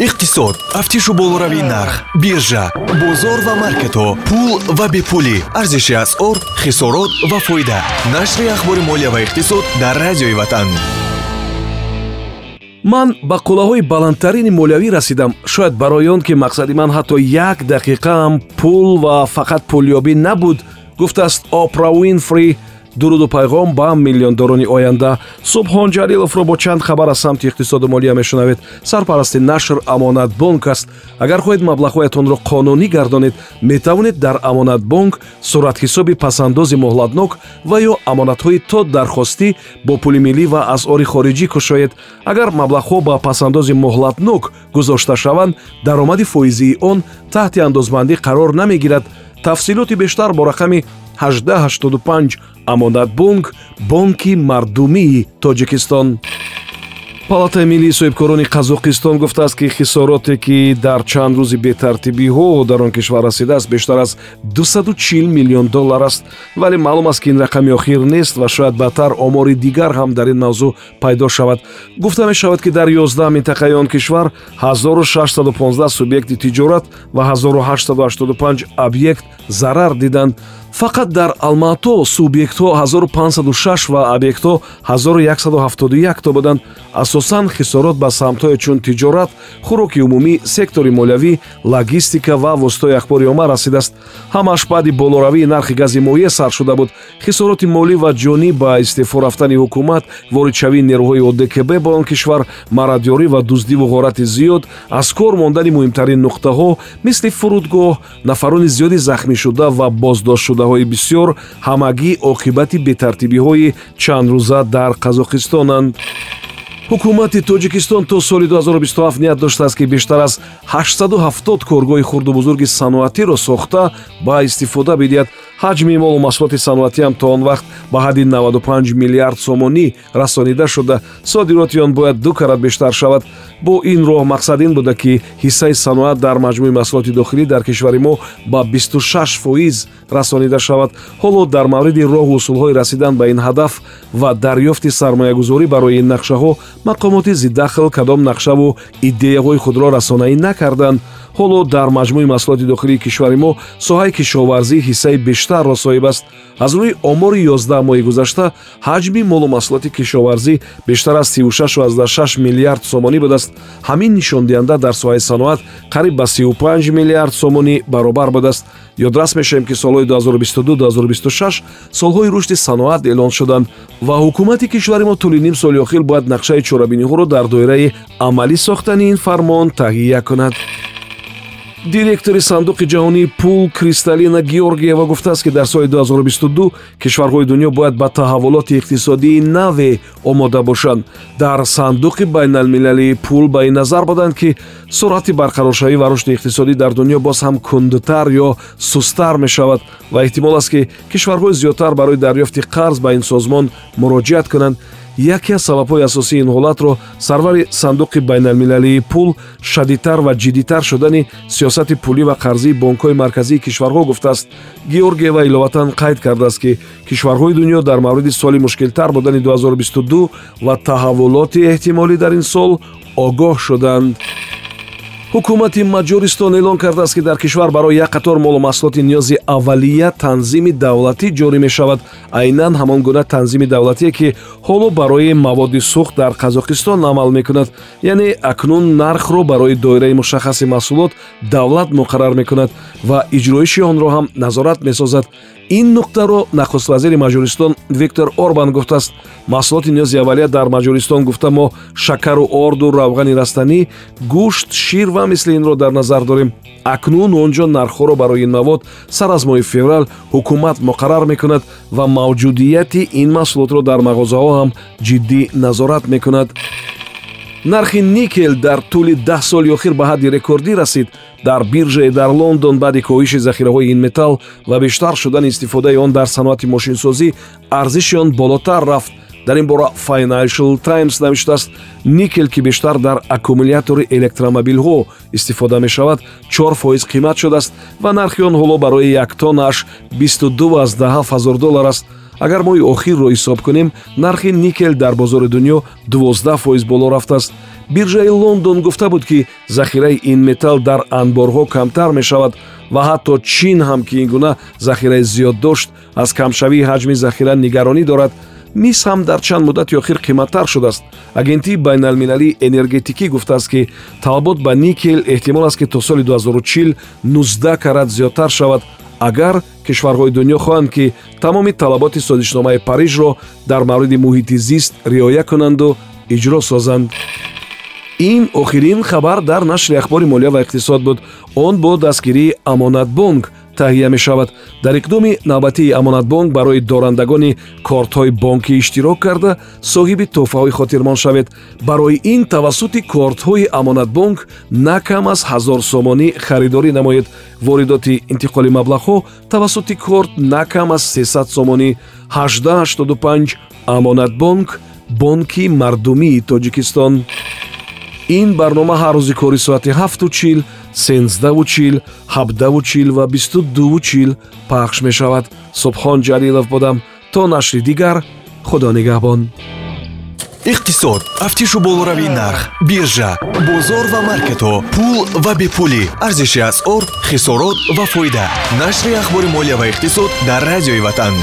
иқтисод тафтишу болоравии нарх биржа бозор ва маркетҳо пул ва бепулӣ. Арзиши асъор хисорот ва фоида. Нашри ахбори молия ва иқтисод дар радиои ватан. Ман ба қуллаҳои баландтарини молиявӣ расидам. Шояд барои он ки мақсади ман ҳатто як дақиқаам пул ва фақат пулёбӣ набуд. Гуфтааст опра уинфри дуруду пайғом ба миллиондорони оянда. Субҳон ҷалиловро бо чанд хабар аз самти иқтисоду молия мешунавед. Сарпарасти нашр амонатбонк аст. Агар хоҳед маблағҳоятонро қонунӣ гардонед метавонед дар амонатбонк суратҳисоби пасандози муҳлатнок ва ё амонатҳои то дархостӣ бо пули миллӣ ва асъори хориҷӣ кушоед. Агар маблағҳо ба пасандози муҳлатнок гузошта шаванд даромади фоизии он таҳти андозбандӣ қарор намегирад. Тафсилоти бештар бо рақами 1885 амонатбонк бонки мардумии тоҷикистон. Палатаи миллии соҳибкорони қазоқистон гуфтааст ки хисороте ки дар чанд рӯзи бетартибиҳо дар он кишвар расидааст бештар аз 240 миллион доллар аст. Вале маълум аст ки ин рақами охир нест ва шояд баъдтар омори дигар ҳам дар ин мавзӯъ пайдо шавад. Гуфта мешавад ки дар 11 минтақаи он кишвар 1615 субъекти тиҷорат ва 1885 объект зарар диданд фақат дар алмато субъектҳо 1506 ва объектҳо 1171 то буданд. Асосан хисорот ба самтҳое чун тиҷорат хӯроки умумӣ сектори молиявӣ логистика ва воситаҳои ахбори омма расидааст. Ҳамааш баъди болоравии нархи гази моеъ сар шуда буд. Хисороти молӣ ва ҷонӣ ба истеъфо рафтани ҳукумат воридшавии нерӯҳои одкб ба он кишвар марадёрӣ ва дуздиву ғорати зиёд аз кор мондани муҳимтарин нуқтаҳо мисли фурудгоҳ нафарони зиёди захмишуда ва боздоштшуда шудаҳои бисёр ҳамагӣ оқибати бетартибиҳои чандрӯза дар қазоқистонанд ҳукумати тоҷикистон то соли 2027 ният доштааст ки бештар аз 870 коргоҳи хурду бузурги саноатиро сохта ба истифода бидиҳад ҳаҷми молу маҳсулоти саноатиам то он вақт ба ҳадди 95 миллиард сомонӣ расонида шуда. Содироти он бояд ду карат бештар шавад. Бо ин роҳ мақсад ин буда ки ҳиссаи саноат дар маҷмӯи маҳсулоти дохилӣ дар кишвари мо ба 26 фоиз расонида шавад. Ҳоло дар мавриди роҳу усулҳои расидан ба ин ҳадаф ва дарёфти сармоягузорӣ барои ин нақшаҳо мақомоти зиддахл кадом нақшаву идеяҳои худро расонаӣ накарданд ҳоло дар маҷмӯи маҳсулоти дохилии кишвари мо соҳаи кишоварзӣ ҳиссаи бештарро соҳиб аст. аз рӯи омори 11 моҳи гузашта ҳаҷми молу маҳсулоти кишоварзӣ бештар аз 36 миллиард сомонӣ будааст. ҳамин нишондиҳанда дар соҳаи саноат қариб ба 35 миллиард сомонӣ баробар будааст. ёдрас мешавем ки солҳои 2022-2026 солҳои рушди саноат эълон шуданд ва ҳукумати кишвари мо тӯли ним соли охир бояд нақшаи чорабиниҳоро дар доираи амалӣ сохтани ин фармон таҳия кунад директори сандуқи ҷаҳонии пул кристалина георгиева гуфтааст ки дар соли 2022 кишварҳои дунё бояд ба таҳаввулоти иқтисодии наве омода бошанд. Дар сандуқи байналмилалии пул ба ин назар буданд ки суръати барқароршавӣ ва рушди иқтисодӣ дар дунё боз ҳам кундтар ё сустар мешавад ва эҳтимол аст ки кишварҳои зиёдтар барои дарёфти қарз ба ин созмон муроҷиат кунанд яке аз сабабҳои асосии ин ҳолатро сарвари сандуқи байналмилалии пул шадидтар ва ҷиддитар шудани сиёсати пулӣ ва қарзии бонкҳои марказии кишварҳо гуфтааст. Георгиева иловатан қайд кардааст ки кишварҳои дунё дар мавриди соли мушкилтар будани 2022 ва таҳаввулоти эҳтимолӣ дар ин сол огоҳ шуданд ҳукумати маҷористон эълон кардааст ки дар кишвар барои як қатор молу маҳсулоти ниёзи аввалия танзими давлатӣ ҷорӣ мешавад. Айнан ҳамон гуна танзими давлатие ки ҳоло барои маводи сӯхт дар қазоқистон амал мекунад. Яъне акнун нархро барои доираи мушаххаси маҳсулот давлат муқаррар мекунад ва иҷроиши онро ҳам назорат месозад ин нуқтаро нахуст вазири маҷористон виктор орбан гуфтааст. маҳсулоти ниёзи аввалия дар маҷористон гуфта мо шакару орду равғани растанӣ гӯшт шир ва мисли инро дар назар дорем. Акнун он ҷо нархҳоро барои ин мавод сар аз моҳи феврал ҳукумат муқаррар мекунад ва мавҷудияти ин маҳсулотро дар мағозаҳо ҳам ҷиддӣ назорат мекунад нархи никел дар тӯли даҳ соли охир ба ҳадди рекордӣ расид дар биржае дар лондон баъди коҳиши захираҳои ин металл ва бештар шудани истифодаи он дар саноати мошинсозӣ арзиши он болотар рафт. Дар ин бора financial times навиштааст никел ки бештар дар аккумулятори электромобилҳо истифода мешавад 4 фоиз қимат шудааст ва нархи он ҳоло барои як тонааш 22 ҳазор доллар аст. Агар моҳи охирро ҳисоб кунем нархи никел дар бозори дунё 12 фоиз боло рафтааст биржаи лондон гуфта буд ки захираи ин металл дар анборҳо камтар мешавад ва ҳатто чин ҳам ки ин гуна захираи зиёд дошт аз камшавии ҳаҷми захира нигаронӣ дорад мис ҳам дар чанд муддати охир қиматтар шудааст. Агентии байналмилалии энергетикӣ гуфтааст ки талабот ба никел эҳтимол аст ки то соли 2040 19 карат зиёдтар шавад. Агар кишварҳои дунё хоҳанд ки тамоми талаботи созишномаи парижро дар мавриди муҳити зист риоя кунанду иҷро созанд ин охирин хабар дар нашри ахбори молия ва иқтисод буд. Он бо дастгирии амонатбонк таҳия мешавад. Дар иқдоми навбатии амонатбонк барои дорандагони кортҳои бонкӣ иштирок карда соҳиби тӯҳфаҳои хотирмон шавед. Барои ин тавассути кортҳои амонатбонк на кам аз ҳазор сомонӣ харидорӣ намоед. Воридоти интиқоли маблағҳо тавассути корт на кам аз 300 сомонӣ. 1885 амонатбонк бонки мардумии тоҷикистон ин барнома ҳар рӯзи кори соати 7чил сенздаvu чил ҳабдаву чил ва бисту дуву чил пахш мешавад. Субҳон ҷалилов будам то нашри дигар худо нигаҳбон. Иқтисод. Тафтишу болоравии нарх биржа бозор ва маркетҳо пул ва бепулӣ. Арзиши асъор хисорот ва фоида. Нашри ахбори молия ва иқтисод дар радиои ватан